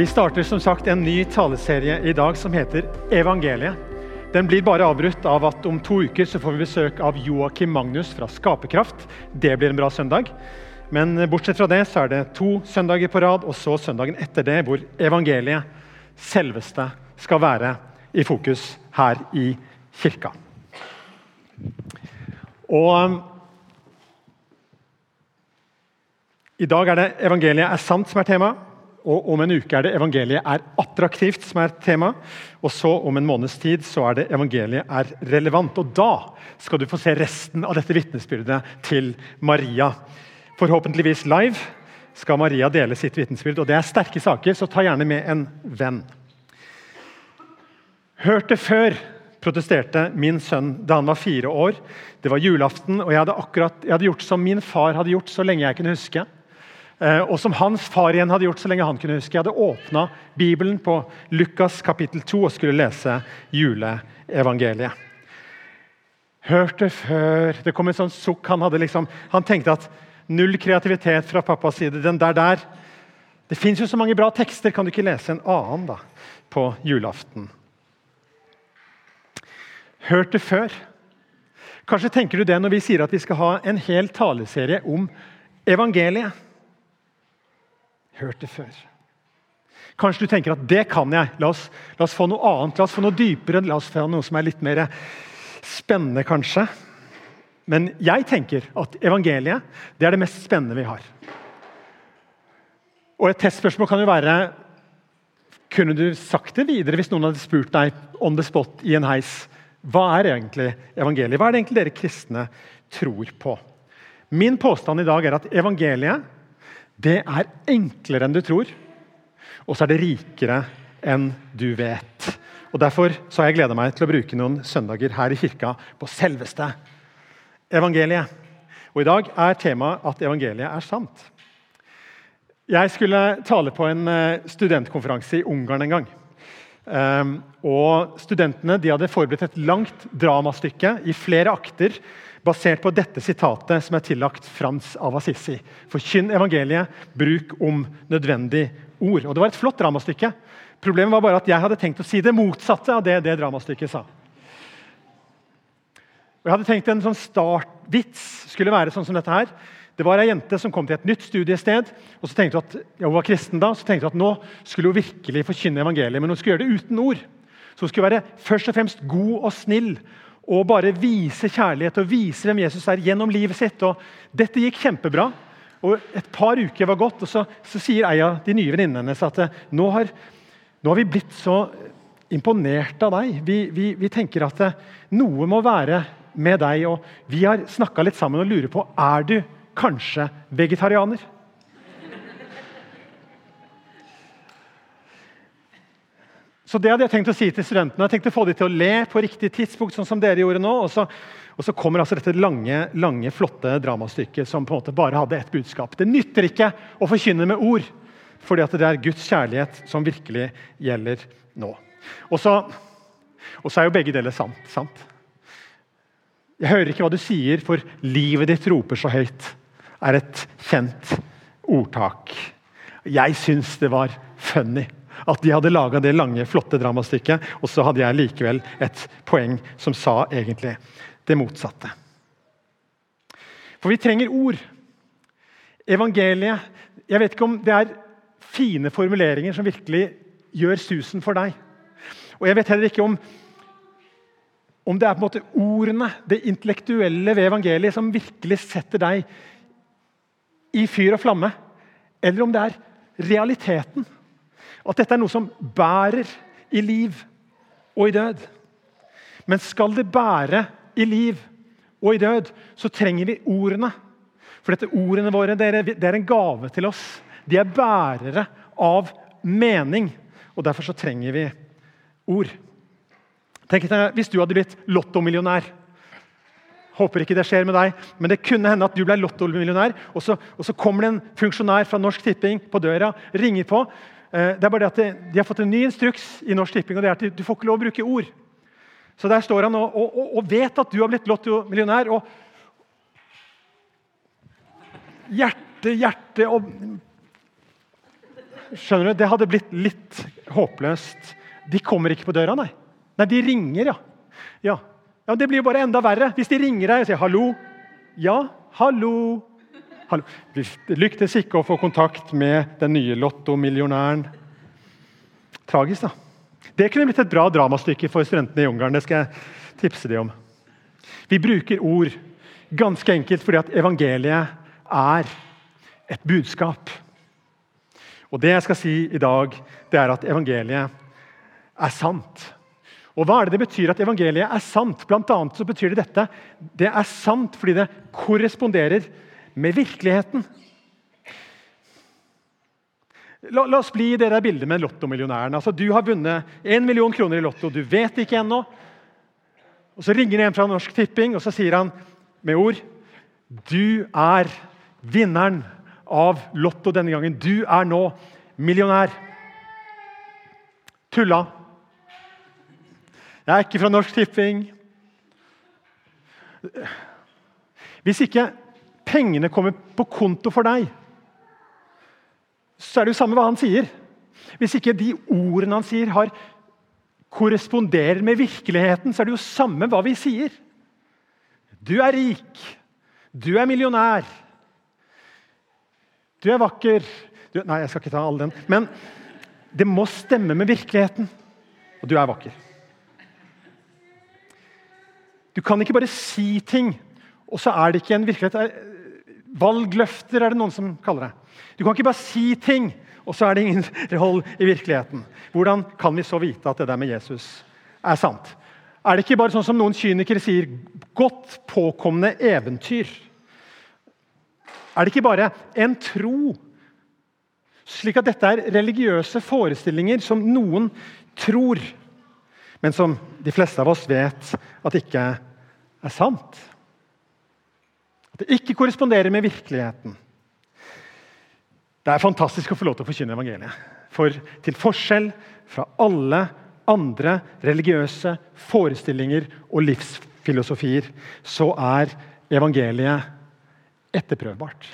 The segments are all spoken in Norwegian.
Vi starter som sagt en ny taleserie i dag som heter Evangeliet. Den blir bare avbrutt av at om to uker så får vi besøk av Joakim Magnus fra Skaperkraft. Det blir en bra søndag. Men bortsett fra det så er det to søndager på rad, og så søndagen etter det hvor evangeliet, selveste, skal være i fokus her i kirka. Og um, I dag er det evangeliet er sant som er tema. Og om en uke er det evangeliet er attraktivt som er tema. Og så om en måneds tid så er det evangeliet er relevant. Og da skal du få se resten av dette vitnesbyrdet til Maria. Forhåpentligvis live skal Maria dele sitt vitnesbyrd. Og det er sterke saker, så ta gjerne med en venn. Hørt det før, protesterte min sønn da han var fire år. Det var julaften, og jeg hadde, akkurat, jeg hadde gjort som min far hadde gjort så lenge jeg kunne huske. Eh, og som hans far igjen hadde gjort så lenge han kunne huske. Jeg hadde åpna Bibelen på Lukas kapittel 2 og skulle lese juleevangeliet. Hørte før Det kom en sånn sukk. Han, liksom, han tenkte at null kreativitet fra pappas side. Den der der. Det fins jo så mange bra tekster, kan du ikke lese en annen da, på julaften? Hørt det før. Kanskje tenker du det når vi sier at vi skal ha en hel taleserie om evangeliet hørt det før. Kanskje du tenker at det kan jeg. La oss, la oss, få noe annet, la oss få noe dypere, la oss få noe som er litt mer spennende, kanskje. Men jeg tenker at evangeliet det er det mest spennende vi har. Og Et testspørsmål kan jo være Kunne du sagt det videre hvis noen hadde spurt deg on the spot i en heis? Hva er egentlig evangeliet? Hva er det egentlig dere kristne tror på? Min påstand i dag er at evangeliet det er enklere enn du tror, og så er det rikere enn du vet. Og Derfor så har jeg gleda meg til å bruke noen søndager her i kirka på selveste evangeliet. Og I dag er temaet at evangeliet er sant. Jeg skulle tale på en eh, studentkonferanse i Ungarn en gang. Um, og Studentene de hadde forberedt et langt dramastykke i flere akter basert på dette sitatet som er tillagt Frans av Assisi. Forkynn evangeliet, bruk om nødvendig ord. Og Det var et flott dramastykke. Problemet var bare at jeg hadde tenkt å si det motsatte av det det dramastykket sa. Og jeg hadde tenkt En sånn startvits skulle være sånn som dette her. Det var ei jente som kom til et nytt studiested. og så tenkte Hun at ja, hun var kristen da, så tenkte hun at nå skulle hun virkelig forkynne evangeliet, men hun skulle gjøre det uten ord. Så hun skulle være først og fremst god og snill og bare vise kjærlighet og vise hvem Jesus er gjennom livet sitt. Og dette gikk kjempebra. Og Et par uker var gått, og så, så sier ei av de nye venninnene hennes at eh, nå har, nå har, vi blitt så imponert av deg. Vi, vi, vi tenker at eh, noe må være med deg. og Vi har snakka litt sammen og lurer på er du kanskje vegetarianer. Så det hadde jeg tenkt å si til studentene. Jeg tenkte å få dem til å le på riktig tidspunkt. sånn som dere gjorde nå. Og så, og så kommer altså dette lange, lange, flotte dramastykket som på en måte bare hadde ett budskap. Det nytter ikke å forkynne med ord, fordi det er Guds kjærlighet som virkelig gjelder nå. Og så, og så er jo begge deler sant. sant? Jeg hører ikke hva du sier, for livet ditt roper så høyt, er et kjent ordtak. Jeg syns det var funny at de hadde laga det lange, flotte dramastykket, og så hadde jeg likevel et poeng som sa egentlig det motsatte. For vi trenger ord. Evangeliet Jeg vet ikke om det er fine formuleringer som virkelig gjør susen for deg. Og jeg vet heller ikke om, om det er på en måte ordene, det intellektuelle ved evangeliet, som virkelig setter deg i fyr og flamme, eller om det er realiteten at dette er noe som bærer i liv og i død. Men skal det bære i liv og i død, så trenger vi ordene. For dette ordene våre det er en gave til oss. De er bærere av mening. Og Derfor så trenger vi ord. Tenk deg Hvis du hadde blitt lottomillionær Håper ikke det skjer med deg, men det kunne hende at du ble lottomillionær. Og så, og så kommer det en funksjonær fra Norsk Tipping på døra, ringer på. Eh, det er bare det at De har fått en ny instruks i Norsk Tipping, og det er at du får ikke lov å bruke ord. Så der står han og, og, og vet at du har blitt lottomillionær. Og hjerte, hjerte og skjønner du, det hadde blitt litt håpløst. De kommer ikke på døra, nei. Nei, de ringer, ja. ja. Ja det blir jo bare enda verre hvis de ringer deg og sier 'hallo'. Ja, hallo. hallo. Lyktes ikke å få kontakt med den nye lottomillionæren. Tragisk, da. Det kunne blitt et bra dramastykke for studentene i Ungarn. det skal jeg tipse de om. Vi bruker ord ganske enkelt fordi at evangeliet er et budskap. Og Det jeg skal si i dag, det er at evangeliet er sant. Og Hva er det det betyr at evangeliet er sant? Blant annet så betyr det dette. Det er sant fordi det korresponderer med virkeligheten. La, la oss bli i det der bildet med lottomillionæren. Altså, du har vunnet 1 million kroner i Lotto. Du vet ikke ennå. Og Så ringer en fra Norsk Tipping og så sier han med ord Du er vinneren av Lotto denne gangen. Du er nå millionær. Tulla. Jeg er ikke fra Norsk Tipping. Hvis ikke pengene kommer på konto for deg, så er det jo samme hva han sier. Hvis ikke de ordene han sier, har korresponderer med virkeligheten, så er det jo samme hva vi sier. Du er rik. Du er millionær. Du er vakker. Du, nei, jeg skal ikke ta all den. Men det må stemme med virkeligheten. Og du er vakker. Du kan ikke bare si ting, og så er det ikke en virkelighet. Valgløfter er det noen som kaller det. Du kan ikke bare si ting, og så er det ingen hold i virkeligheten. Hvordan kan vi så vite at det der med Jesus er sant? Er det ikke bare sånn som noen kynikere sier, godt påkomne eventyr? Er det ikke bare en tro? Slik at dette er religiøse forestillinger som noen tror, men som de fleste av oss vet at ikke er sant? At det ikke korresponderer med virkeligheten. Det er fantastisk å få lov til å forkynne evangeliet. For til forskjell fra alle andre religiøse forestillinger og livsfilosofier, så er evangeliet etterprøvbart.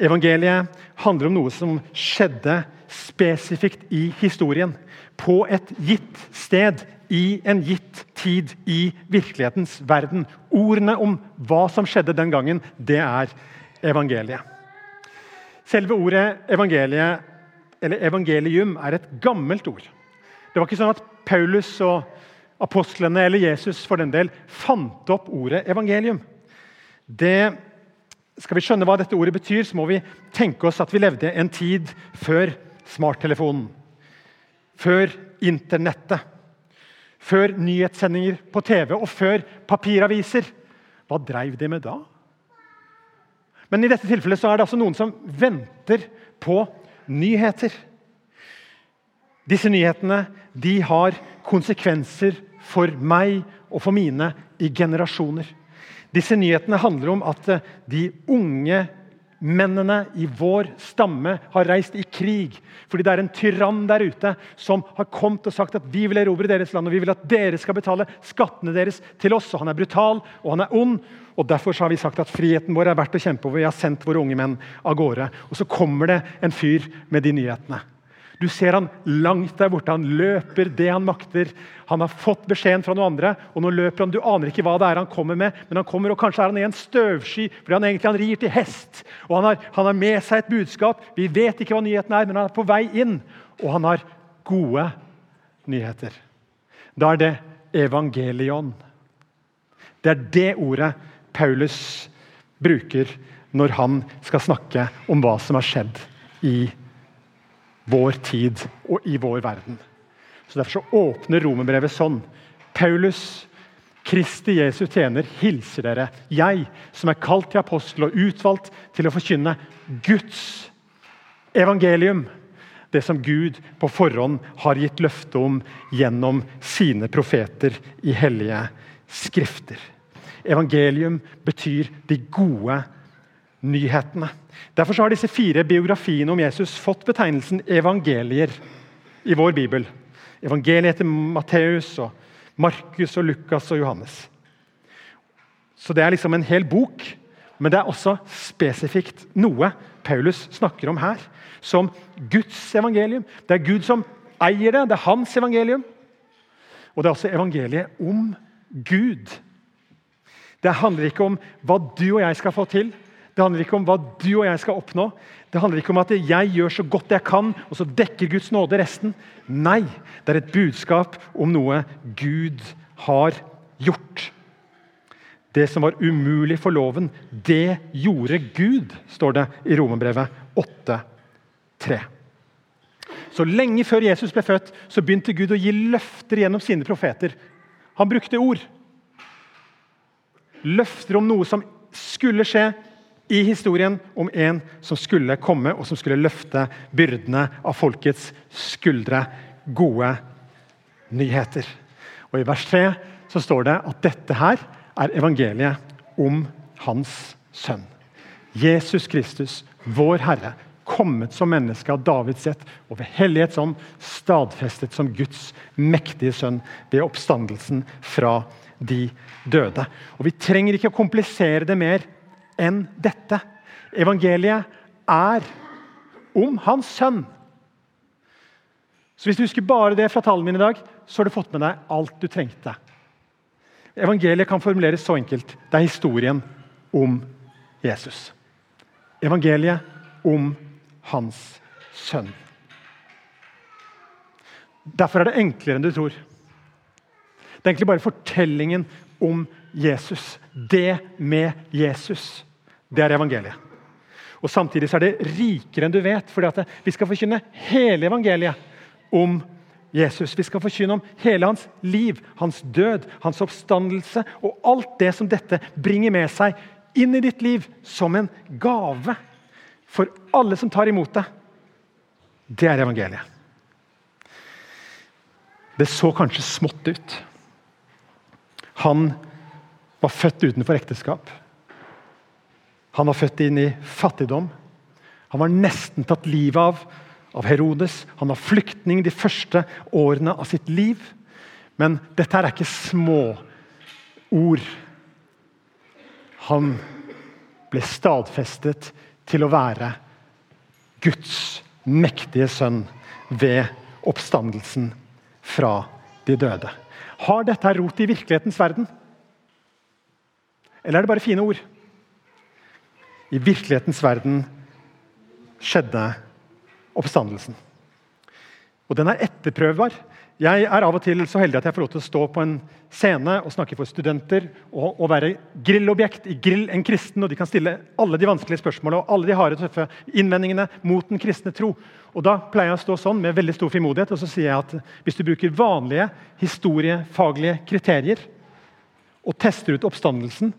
Evangeliet handler om noe som skjedde spesifikt i historien. På et gitt sted, i en gitt tid, i virkelighetens verden. Ordene om hva som skjedde den gangen, det er evangeliet. Selve ordet evangeliet, eller evangelium er et gammelt ord. Det var ikke sånn at Paulus og apostlene eller Jesus for den del fant opp ordet evangelium. Det, skal vi skjønne hva dette ordet betyr, så må vi tenke oss at vi levde en tid før smarttelefonen. Før internettet. Før nyhetssendinger på TV og før papiraviser. Hva dreiv de med da? Men i dette tilfellet så er det altså noen som venter på nyheter. Disse nyhetene de har konsekvenser for meg og for mine i generasjoner. Disse nyhetene handler om at eh, de unge mennene i vår stamme har reist i krig fordi det er en tyrann der ute som har kommet og sagt at vi vil erobre deres land og vi vil at dere skal betale skattene deres til oss. og Han er brutal og han er ond. og Derfor har vi sagt at friheten vår er verdt å kjempe over. Vi har sendt våre unge menn av gårde. Og så kommer det en fyr med de nyhetene. Du ser han langt der borte. Han løper det han makter. Han har fått beskjeden fra noen andre, og nå løper han. Du aner ikke hva det er han kommer med, men han kommer, og kanskje er han i en støvsky fordi han egentlig han rir til hest. Og han har, han har med seg et budskap. Vi vet ikke hva nyheten er, men han er på vei inn. Og han har gode nyheter. Da er det evangelion. Det er det ordet Paulus bruker når han skal snakke om hva som har skjedd i vår tid og i vår verden. Så Derfor så åpner romerbrevet sånn. Paulus, Kristi Jesu tjener, hilser dere. Jeg som er kalt til apostel og utvalgt til å forkynne Guds evangelium. Det som Gud på forhånd har gitt løfte om gjennom sine profeter i hellige skrifter. Evangelium betyr de gode nyhetene. Derfor har disse fire biografiene om Jesus fått betegnelsen evangelier i vår bibel. Evangeliet til Matteus, og Markus, og Lukas og Johannes. Så det er liksom en hel bok, men det er også spesifikt noe Paulus snakker om her, som Guds evangelium. Det er Gud som eier det. Det er hans evangelium. Og det er også evangeliet om Gud. Det handler ikke om hva du og jeg skal få til. Det handler ikke om hva du og jeg skal oppnå. Det handler ikke om at jeg gjør så godt jeg kan, og så dekker Guds nåde resten. Nei, det er et budskap om noe Gud har gjort. Det som var umulig for loven, det gjorde Gud, står det i Romerbrevet 8,3. Så lenge før Jesus ble født, så begynte Gud å gi løfter gjennom sine profeter. Han brukte ord. Løfter om noe som skulle skje i historien, om en som skulle komme og som skulle løfte byrdene av folkets skuldre. Gode nyheter. Og I vers 3 så står det at dette her er evangeliet om hans sønn. Jesus Kristus, vår Herre, kommet som menneske av Davids ett og ved Hellighetsånd stadfestet som Guds mektige sønn ved oppstandelsen fra de døde. Og Vi trenger ikke å komplisere det mer enn dette. Evangeliet er om hans sønn. Så Hvis du husker bare det fra talen min i dag, så har du fått med deg alt du trengte. Evangeliet kan formuleres så enkelt. Det er historien om Jesus. Evangeliet om hans sønn. Derfor er det enklere enn du tror. Det er egentlig bare fortellingen om Jesus. Det med Jesus. Det er evangeliet. Og Samtidig er det rikere enn du vet, fordi vi skal forkynne hele evangeliet om Jesus. Vi skal forkynne om hele hans liv, hans død, hans oppstandelse og alt det som dette bringer med seg inn i ditt liv som en gave for alle som tar imot det. Det er evangeliet. Det så kanskje smått ut. Han var født utenfor ekteskap. Han var født inn i fattigdom. Han var nesten tatt livet av av Herodes. Han var flyktning de første årene av sitt liv. Men dette er ikke små ord. Han ble stadfestet til å være Guds mektige sønn ved oppstandelsen fra de døde. Har dette rot i virkelighetens verden? Eller er det bare fine ord? I virkelighetens verden skjedde oppstandelsen. Og den er etterprøvbar. Jeg er av og til så heldig at jeg får lov til å stå på en scene og snakke for studenter og, og være grillobjekt i Grill en kristen, og de kan stille alle de vanskelige spørsmålene og alle de harde, tøffe innvendingene mot den kristne tro. Og Da pleier jeg å stå sånn med veldig stor frimodighet og så sier jeg at hvis du bruker vanlige historiefaglige kriterier og tester ut oppstandelsen,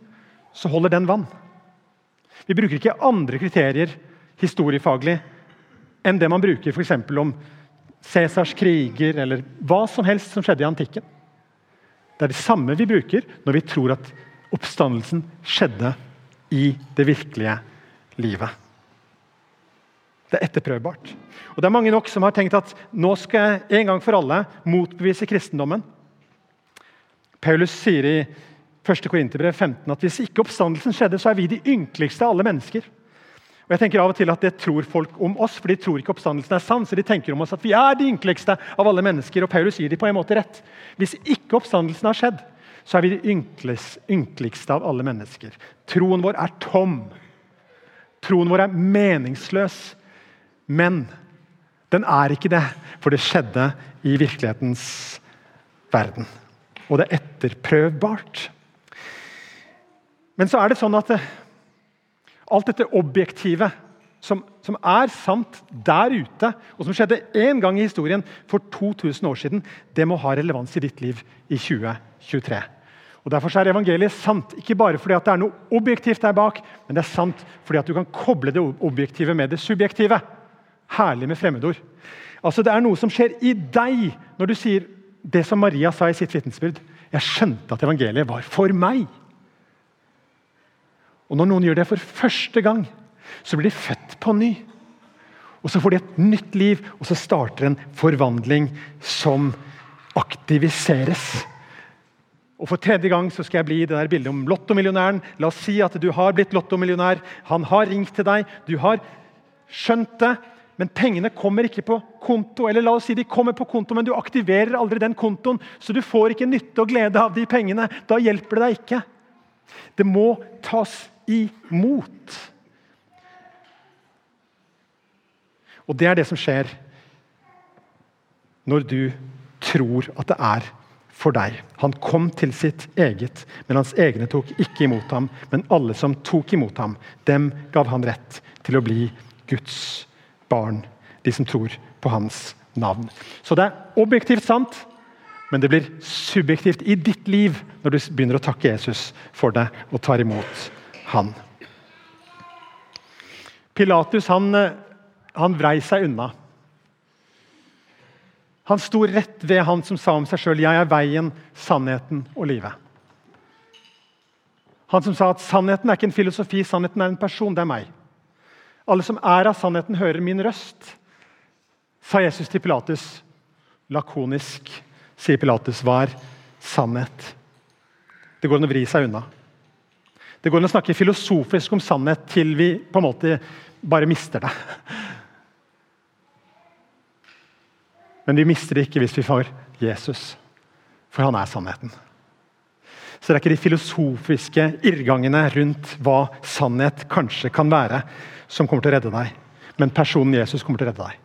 så holder den vann. Vi bruker ikke andre kriterier historiefaglig enn det man bruker f.eks. om Cæsars kriger eller hva som helst som skjedde i antikken. Det er det samme vi bruker når vi tror at oppstandelsen skjedde i det virkelige livet. Det er etterprøvbart. Og det er mange nok som har tenkt at nå skal jeg en gang for alle motbevise kristendommen. Paulus sier i 1. Korinterbrev 15 at hvis ikke oppstandelsen skjedde, så er vi de ynkeligste av alle mennesker. Og jeg tenker av og til at Det tror folk om oss, for de tror ikke oppstandelsen er sann. så de tenker om oss at vi er de ynkeligste av alle mennesker. og Paulus sier de på en måte rett. Hvis ikke oppstandelsen har skjedd, så er vi de ynkeligste av alle mennesker. Troen vår er tom. Troen vår er meningsløs. Men den er ikke det, for det skjedde i virkelighetens verden. Og det er etterprøvbart. Men så er det sånn at eh, alt dette objektivet som, som, er sant der ute, og som skjedde én gang i historien for 2000 år siden, det må ha relevans i ditt liv i 2023. Og Derfor er evangeliet sant, ikke bare fordi det er noe objektivt der bak, men det er sant fordi du kan koble det objektive med det subjektive. Herlig med fremmedord. Altså Det er noe som skjer i deg når du sier det som Maria sa i sitt vitnesbyrd. Jeg skjønte at evangeliet var for meg. Og Når noen gjør det for første gang, så blir de født på ny. Og Så får de et nytt liv, og så starter en forvandling som aktiviseres. Og For tredje gang så skal jeg bli det der bildet om lottomillionæren. La oss si at du har blitt lottomillionær. Han har ringt til deg, du har skjønt det, men pengene kommer ikke på konto. Eller la oss si de kommer på konto, men du aktiverer aldri den kontoen, så du får ikke nytte og glede av de pengene. Da hjelper det deg ikke. Det må tas imot. Og det er det som skjer når du tror at det er for deg. Han kom til sitt eget, men hans egne tok ikke imot ham. Men alle som tok imot ham, dem gav han rett til å bli Guds barn. De som tror på hans navn. Så det er objektivt sant, men det blir subjektivt i ditt liv når du begynner å takke Jesus for det og tar imot han. Pilatus han, han vrei seg unna. Han sto rett ved han som sa om seg sjøl 'Jeg er veien, sannheten og livet'. Han som sa at sannheten er ikke en filosofi, sannheten er en person. Det er meg. Alle som er av sannheten, hører min røst, sa Jesus til Pilatus. Lakonisk, sier Pilatus, var sannhet. Det går an å vri seg unna. Det går an å snakke filosofisk om sannhet til vi på en måte bare mister det. Men vi mister det ikke hvis vi får Jesus, for han er sannheten. Så det er ikke de filosofiske irrgangene rundt hva sannhet kanskje kan være, som kommer til å redde deg, men personen Jesus kommer til å redde deg.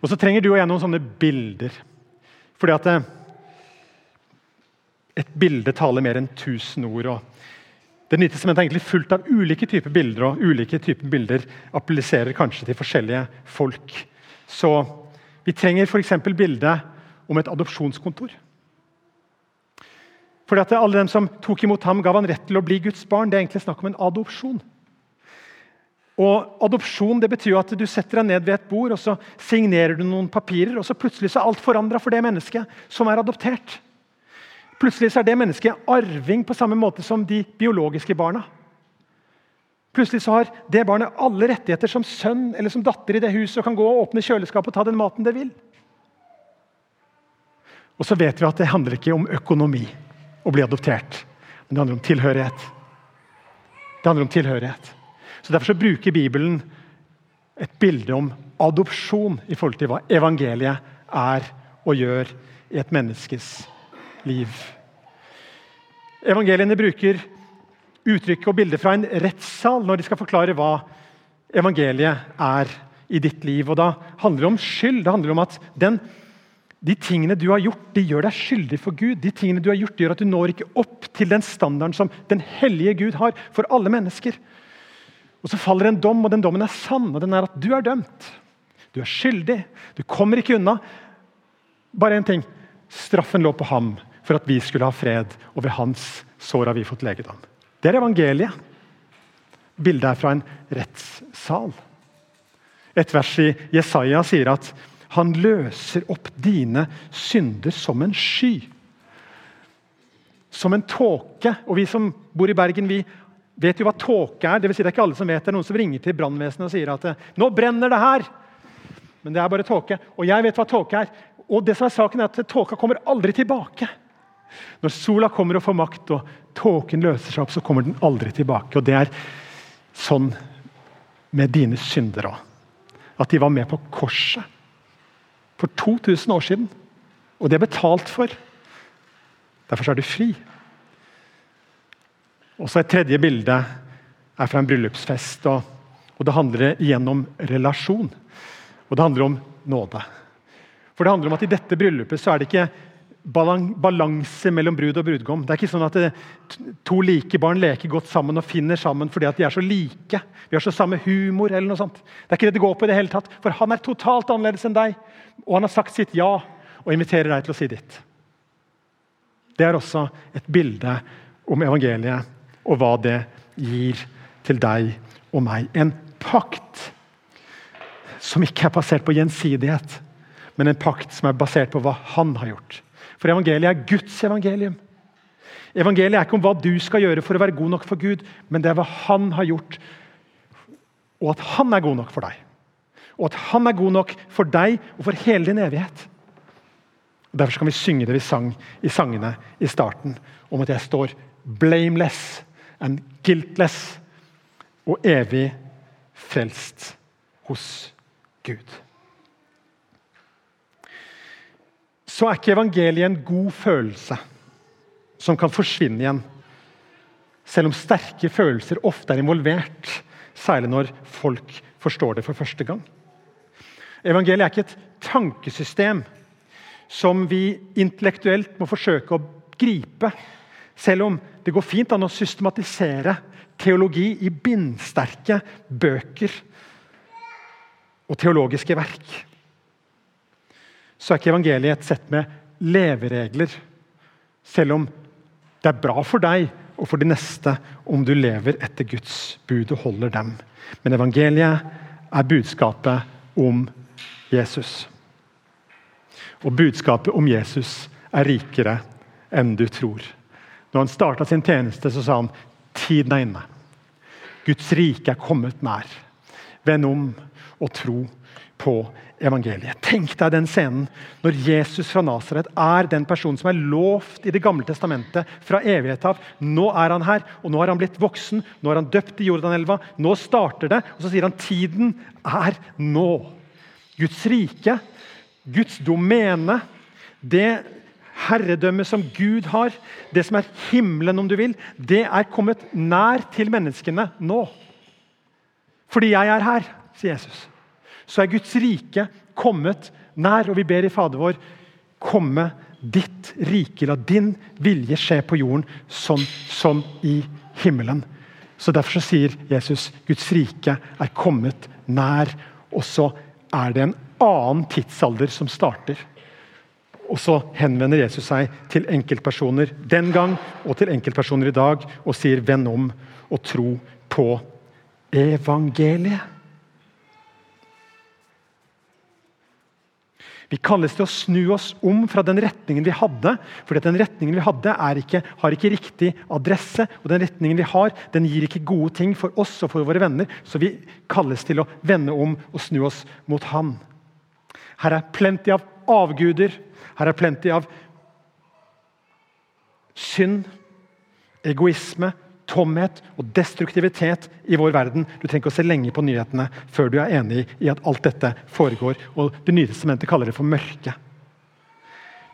Og så trenger du og jeg noen sånne bilder. Fordi at eh, et bilde taler mer enn tusen ord. og Det nye testamentet er egentlig fullt av ulike typer bilder, og ulike typer bilder appelliserer kanskje til forskjellige folk. Så vi trenger f.eks. bildet om et adopsjonskontor. Fordi at Alle dem som tok imot ham, gav han rett til å bli Guds barn. Det er egentlig snakk om en adopsjon. Og Adopsjon det betyr jo at du setter deg ned ved et bord og så signerer du noen papirer, og så plutselig så er alt forandra for det mennesket som er adoptert. Plutselig er det mennesket arving på samme måte som de biologiske barna. Plutselig har det barnet alle rettigheter som sønn eller som datter i det huset og kan gå og åpne kjøleskapet og ta den maten det vil. Og så vet vi at det handler ikke om økonomi å bli adoptert, men det handler om tilhørighet. Det handler om tilhørighet. Så Derfor så bruker Bibelen et bilde om adopsjon i forhold til hva evangeliet er og gjør i et menneskes liv. Evangeliene bruker uttrykk og bilder fra en rettssal når de skal forklare hva evangeliet er i ditt liv. Og Da handler det om skyld. Det handler om at den, de tingene du har gjort, de gjør deg skyldig for Gud. De tingene du har gjort, gjør at du når ikke opp til den standarden som den hellige Gud har for alle mennesker. Og Så faller en dom, og den dommen er sann. og den er at Du er dømt. Du er skyldig. Du kommer ikke unna. Bare én ting. Straffen lå på ham for at vi skulle ha fred, og ved hans sår har vi fått legedom. Det er evangeliet. Bildet er fra en rettssal. Et vers i Jesaja sier at han løser opp dine synder som en sky. Som en tåke. Og vi som bor i Bergen, vi vet jo hva tåke er. Det, vil si det er ikke alle som vet det. er Noen som ringer til brannvesenet og sier at nå brenner det her. Men det er bare tåke. Og jeg vet hva tåke er. Og det som er saken er at Tåka kommer aldri tilbake. Når sola kommer og får makt, og tåken løser seg opp, så kommer den aldri tilbake. Og Det er sånn med dine synder òg. At de var med på korset for 2000 år siden. Og det er betalt for. Derfor er du fri. Og så Et tredje bilde er fra en bryllupsfest. og, og Det handler igjen om relasjon. Og det handler om nåde. For det handler om at I dette bryllupet så er det ikke balanse mellom brud og brudgom. Det er ikke sånn at to like barn leker godt sammen og finner sammen fordi de er så like. Vi har så samme humor. eller noe sånt. Det er ikke det det går på. i det hele tatt. For han er totalt annerledes enn deg, og han har sagt sitt ja og inviterer deg til å si ditt. Det er også et bilde om evangeliet og hva det gir til deg og meg. En pakt som ikke er basert på gjensidighet, men en pakt som er basert på hva han har gjort. For evangeliet er Guds evangelium. Evangeliet er ikke om hva du skal gjøre for å være god nok for Gud, men det er hva han har gjort, og at han er god nok for deg. Og at han er god nok for deg og for hele din evighet. Og Derfor kan vi synge det vi sang i sangene i starten, om at jeg står blameless and guiltless og evig frelst hos Gud. Så er ikke evangeliet en god følelse som kan forsvinne igjen. Selv om sterke følelser ofte er involvert, særlig når folk forstår det for første gang. Evangeliet er ikke et tankesystem som vi intellektuelt må forsøke å gripe, selv om det går fint an å systematisere teologi i bindsterke bøker og teologiske verk. Så er ikke evangeliet et sett med leveregler, selv om det er bra for deg og for de neste om du lever etter Guds bud og holder dem. Men evangeliet er budskapet om Jesus. Og budskapet om Jesus er rikere enn du tror. Når han starta sin tjeneste, så sa han tiden er inne. Guds rike er kommet nær. Vend om og tro på evangeliet. Tenk deg den scenen når Jesus fra Nasaret er den personen som er lovt i Det gamle testamentet fra evighet av. Nå er han her, og nå har han blitt voksen, nå er han døpt i Jordanelva. Nå starter det, og så sier han tiden er nå. Guds rike, Guds domene, det herredømmet som Gud har, det som er himmelen, om du vil, det er kommet nær til menneskene nå. Fordi jeg er her, sier Jesus. Så er Guds rike kommet nær, og vi ber i Fader vår komme ditt rike. La din vilje skje på jorden sånn som i himmelen. Så Derfor så sier Jesus Guds rike er kommet nær. Og så er det en annen tidsalder som starter. Og så henvender Jesus seg til enkeltpersoner den gang og til enkeltpersoner i dag og sier 'venn om og tro på evangeliet'. Vi kalles til å snu oss om fra den retningen vi hadde. for den retningen vi hadde ikke, har ikke riktig adresse. og Den retningen vi har, den gir ikke gode ting for oss og for våre venner. Så vi kalles til å vende om og snu oss mot Han. Her er plenty av avguder. Her er plenty av synd, egoisme, tomhet og destruktivitet i vår verden. Du trenger ikke å se lenge på nyhetene før du er enig i at alt dette foregår. og Det nye testamentet kaller det for mørke.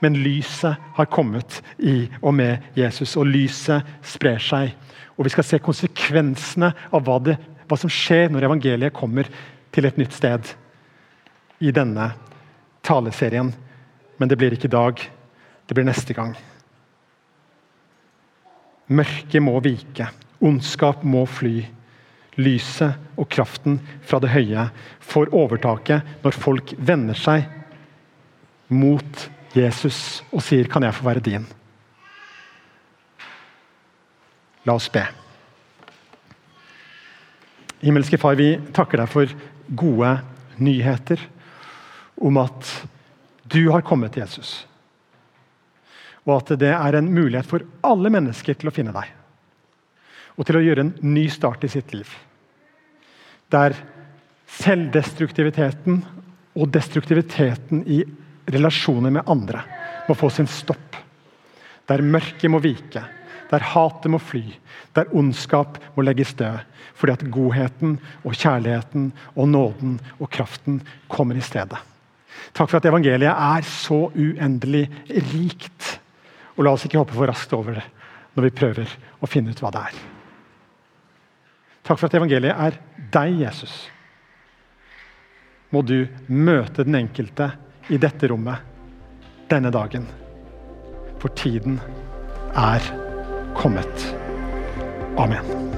Men lyset har kommet i og med Jesus, og lyset sprer seg. Og Vi skal se konsekvensene av hva, det, hva som skjer når evangeliet kommer til et nytt sted i denne taleserien. Men det blir ikke i dag. Det blir neste gang. Mørket må vike. Ondskap må fly. Lyset og kraften fra det høye får overtaket når folk vender seg mot Jesus og sier 'Kan jeg få være din?' La oss be. Himmelske Far, vi takker deg for gode nyheter om at du har kommet, Jesus. Og at det er en mulighet for alle mennesker til å finne deg. Og til å gjøre en ny start i sitt liv. Der selvdestruktiviteten og destruktiviteten i relasjoner med andre må få sin stopp. Der mørket må vike, der hatet må fly, der ondskap må legges død. Fordi at godheten og kjærligheten og nåden og kraften kommer i stedet. Takk for at evangeliet er så uendelig rikt. Og la oss ikke hoppe for raskt over det når vi prøver å finne ut hva det er. Takk for at evangeliet er deg, Jesus. Må du møte den enkelte i dette rommet denne dagen. For tiden er kommet. Amen.